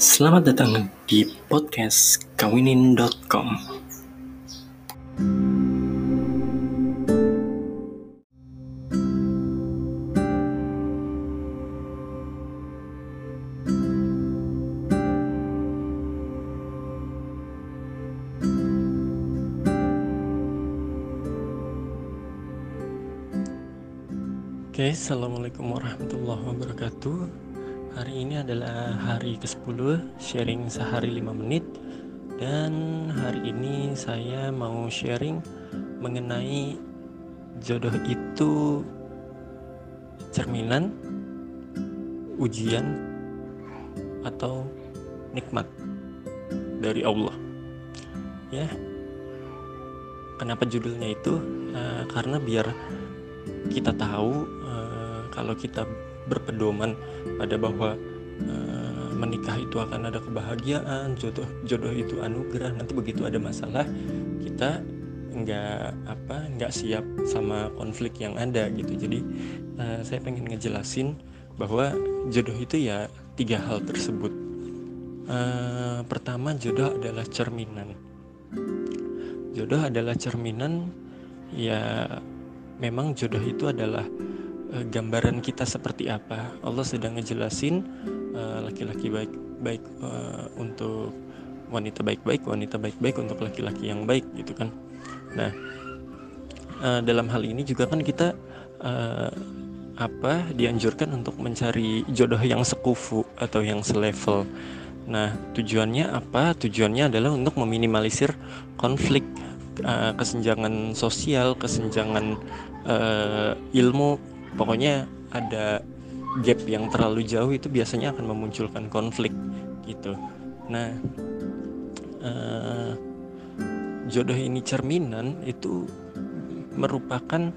Selamat datang di podcast kawinin.com. Oke, Assalamualaikum warahmatullahi wabarakatuh Hari ini adalah hari ke-10 sharing sehari 5 menit Dan hari ini saya mau sharing mengenai jodoh itu cerminan, ujian, atau nikmat dari Allah Ya, kenapa judulnya itu? Uh, karena biar kita tahu uh, kalau kita berpedoman pada bahwa uh, menikah itu akan ada kebahagiaan, jodoh jodoh itu anugerah. Nanti begitu ada masalah kita nggak apa nggak siap sama konflik yang ada gitu. Jadi uh, saya pengen ngejelasin bahwa jodoh itu ya tiga hal tersebut. Uh, pertama jodoh adalah cerminan. Jodoh adalah cerminan ya memang jodoh itu adalah uh, gambaran kita seperti apa. Allah sedang ngejelasin uh, laki-laki baik baik uh, untuk wanita baik-baik, wanita baik-baik untuk laki-laki yang baik gitu kan. Nah, uh, dalam hal ini juga kan kita uh, apa dianjurkan untuk mencari jodoh yang sekufu atau yang selevel. Nah, tujuannya apa? Tujuannya adalah untuk meminimalisir konflik uh, kesenjangan sosial, kesenjangan uh, ilmu, pokoknya ada gap yang terlalu jauh itu biasanya akan memunculkan konflik gitu. Nah, uh, jodoh ini cerminan itu merupakan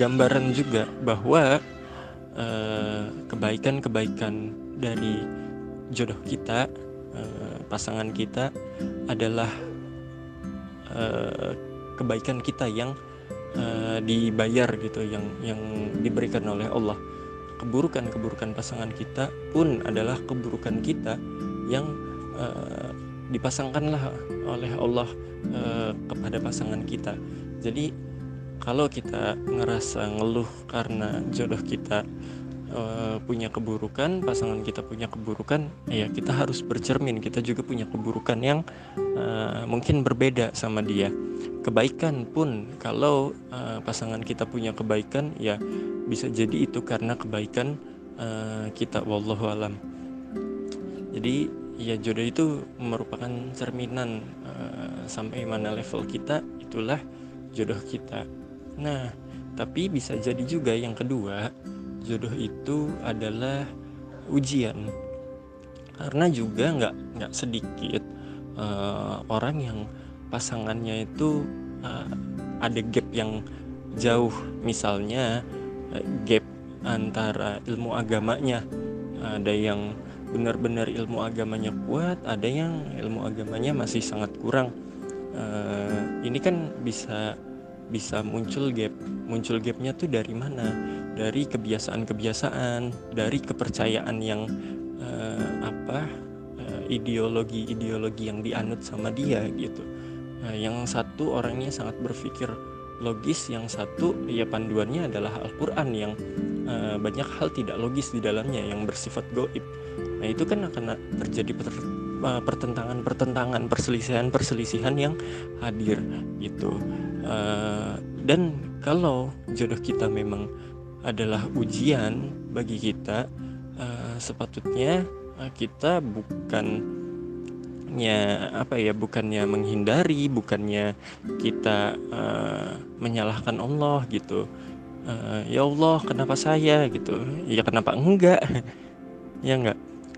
gambaran juga bahwa kebaikan-kebaikan uh, dari jodoh kita, uh, pasangan kita adalah kebaikan kita yang uh, dibayar gitu yang yang diberikan oleh Allah. Keburukan-keburukan pasangan kita pun adalah keburukan kita yang uh, dipasangkanlah oleh Allah uh, kepada pasangan kita. Jadi kalau kita ngerasa ngeluh karena jodoh kita uh, punya keburukan, pasangan kita punya keburukan, ya kita harus bercermin. Kita juga punya keburukan yang uh, mungkin berbeda sama dia. Kebaikan pun, kalau uh, pasangan kita punya kebaikan, ya bisa jadi itu karena kebaikan uh, kita. Wallahu alam. Jadi ya jodoh itu merupakan cerminan uh, sampai mana level kita, itulah jodoh kita. Nah, tapi bisa jadi juga yang kedua jodoh itu adalah ujian. Karena juga nggak nggak sedikit uh, orang yang pasangannya itu uh, ada gap yang jauh. Misalnya uh, gap antara ilmu agamanya. Ada yang benar-benar ilmu agamanya kuat ada yang ilmu agamanya masih sangat kurang. Uh, ini kan bisa bisa muncul gap. Muncul gapnya tuh dari mana dari kebiasaan-kebiasaan dari kepercayaan yang uh, apa uh, ideologi-ideologi yang dianut sama dia gitu. Uh, yang satu orangnya sangat berpikir logis yang satu ya panduannya adalah Al-Quran yang uh, banyak hal tidak logis di dalamnya yang bersifat goib. Nah itu kan akan terjadi pertentangan-pertentangan perselisihan-perselisihan yang hadir gitu. Uh, dan kalau jodoh kita memang adalah ujian bagi kita uh, sepatutnya uh, kita bukannya apa ya bukannya menghindari bukannya kita uh, menyalahkan Allah gitu. Uh, ya Allah kenapa saya gitu? Ya kenapa enggak? Ya enggak?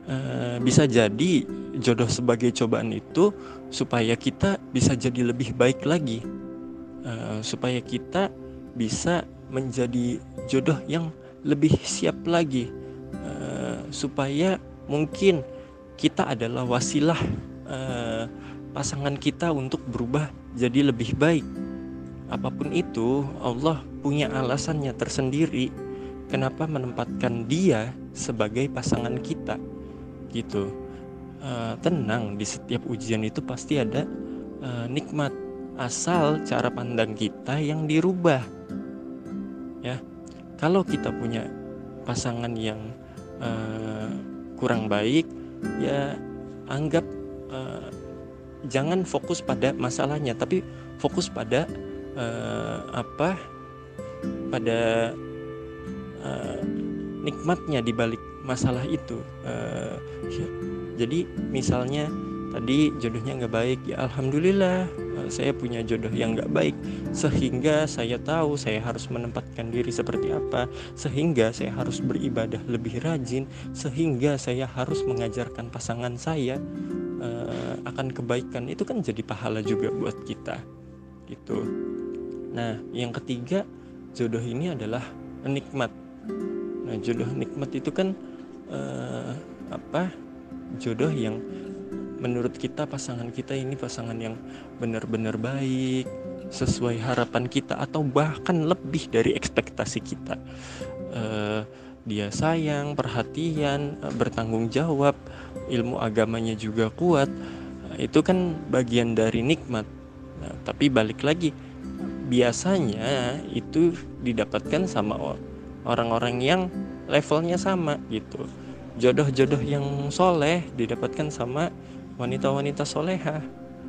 Uh, bisa jadi jodoh sebagai cobaan itu supaya kita bisa jadi lebih baik lagi. Uh, supaya kita bisa menjadi jodoh yang lebih siap lagi uh, supaya mungkin kita adalah wasilah uh, pasangan kita untuk berubah jadi lebih baik. Apa pun itu Allah punya alasannya tersendiri kenapa menempatkan dia sebagai pasangan kita gitu. Uh, tenang di setiap ujian itu pasti ada uh, nikmat asal cara pandang kita yang dirubah ya kalau kita punya pasangan yang uh, kurang baik ya anggap uh, jangan fokus pada masalahnya tapi fokus pada uh, apa pada uh, nikmatnya di balik masalah itu uh, ya, jadi misalnya tadi jodohnya nggak baik. Ya alhamdulillah saya punya jodoh yang nggak baik. Sehingga saya tahu saya harus menempatkan diri seperti apa. Sehingga saya harus beribadah lebih rajin. Sehingga saya harus mengajarkan pasangan saya uh, akan kebaikan. Itu kan jadi pahala juga buat kita gitu. Nah yang ketiga jodoh ini adalah nikmat. Nah jodoh nikmat itu kan uh, apa jodoh yang menurut kita pasangan kita ini pasangan yang benar-benar baik sesuai harapan kita atau bahkan lebih dari ekspektasi kita. Uh, dia sayang perhatian uh, bertanggung jawab ilmu agamanya juga kuat. Uh, itu kan bagian dari nikmat. Nah, tapi balik lagi biasanya itu didapatkan sama orang-orang yang levelnya sama gitu. Jodoh-jodoh yang soleh didapatkan sama wanita-wanita soleha.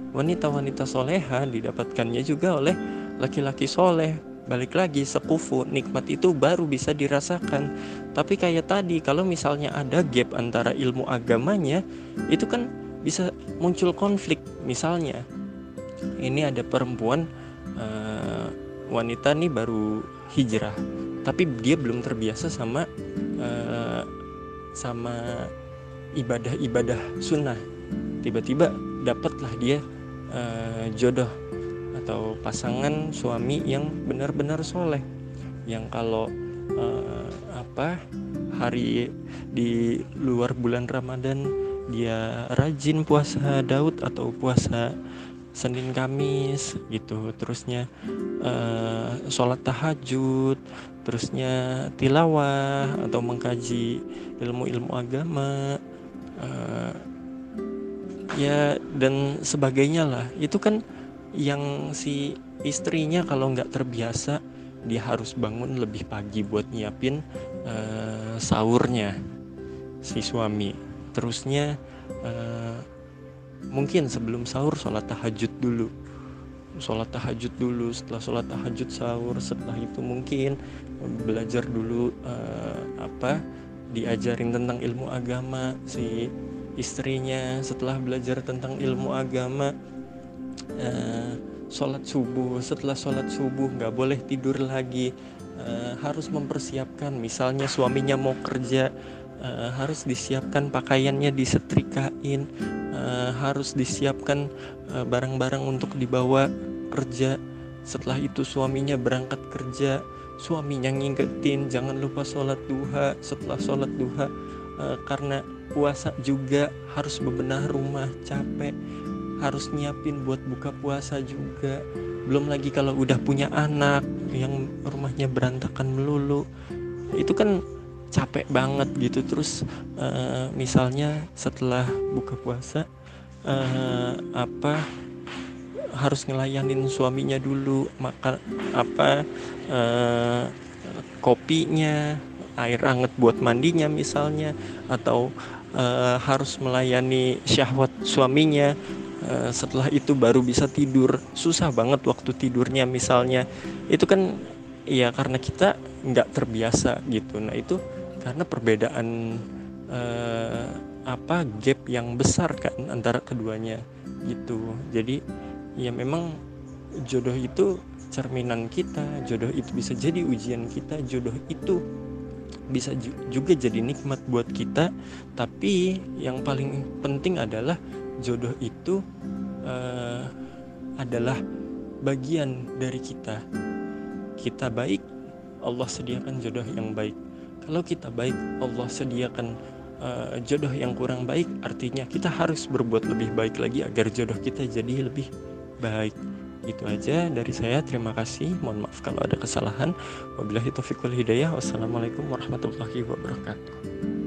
Wanita-wanita soleha didapatkannya juga oleh laki-laki soleh. Balik lagi sekufu nikmat itu baru bisa dirasakan. Tapi kayak tadi kalau misalnya ada gap antara ilmu agamanya itu kan bisa muncul konflik. Misalnya ini ada perempuan uh, wanita nih baru hijrah tapi dia belum terbiasa sama uh, sama ibadah-ibadah sunnah tiba-tiba dapatlah dia uh, jodoh atau pasangan suami yang benar-benar soleh. Yang kalau uh, apa hari di luar bulan Ramadan dia rajin puasa Daud atau puasa Senin Kamis gitu. Terusnya uh, sholat tahajud terusnya tilawah atau mengkaji ilmu-ilmu agama uh, ya dan sebagainya lah. Itu kan yang si istrinya kalau nggak terbiasa dia harus bangun lebih pagi buat nyiapin uh, sahurnya si suami. Terusnya uh, mungkin sebelum sahur sholat tahajud dulu. Sholat tahajud dulu setelah sholat tahajud sahur setelah itu mungkin belajar dulu uh, apa diajarin tentang ilmu agama si istrinya setelah belajar tentang ilmu agama uh, sholat subuh. Setelah sholat subuh nggak boleh tidur lagi. Uh, harus mempersiapkan. Misalnya suaminya mau kerja uh, harus disiapkan pakaiannya disetrikain uh, harus disiapkan barang-barang uh, untuk dibawa kerja. Setelah itu suaminya berangkat kerja suaminya ngingetin jangan lupa sholat duha. Setelah sholat duha uh, karena puasa juga harus bebenah rumah capek. Harus nyiapin buat buka puasa juga. Belum lagi kalau udah punya anak yang rumahnya berantakan melulu. Itu kan capek banget gitu. Terus uh, misalnya setelah buka puasa uh, apa harus ngelayanin suaminya dulu makan apa uh, kopinya air hangat buat mandinya misalnya atau uh, harus melayani syahwat suaminya uh, setelah itu baru bisa tidur. Susah banget waktu tidurnya misalnya. Itu kan ya karena kita nggak terbiasa gitu. Nah itu karena perbedaan uh, apa gap yang besar kan antara keduanya gitu. Jadi ya memang jodoh itu cerminan kita jodoh itu bisa jadi ujian kita jodoh itu bisa juga jadi nikmat buat kita. Tapi yang paling penting adalah jodoh itu uh, adalah bagian dari kita. Kita baik Allah sediakan jodoh yang baik. Kalau kita baik Allah sediakan uh, jodoh yang kurang baik artinya kita harus berbuat lebih baik lagi agar jodoh kita jadi lebih baik itu aja dari saya. Terima kasih. Mohon maaf kalau ada kesalahan. Wabillahi taufiq wal hidayah. Wassalamualaikum warahmatullahi wabarakatuh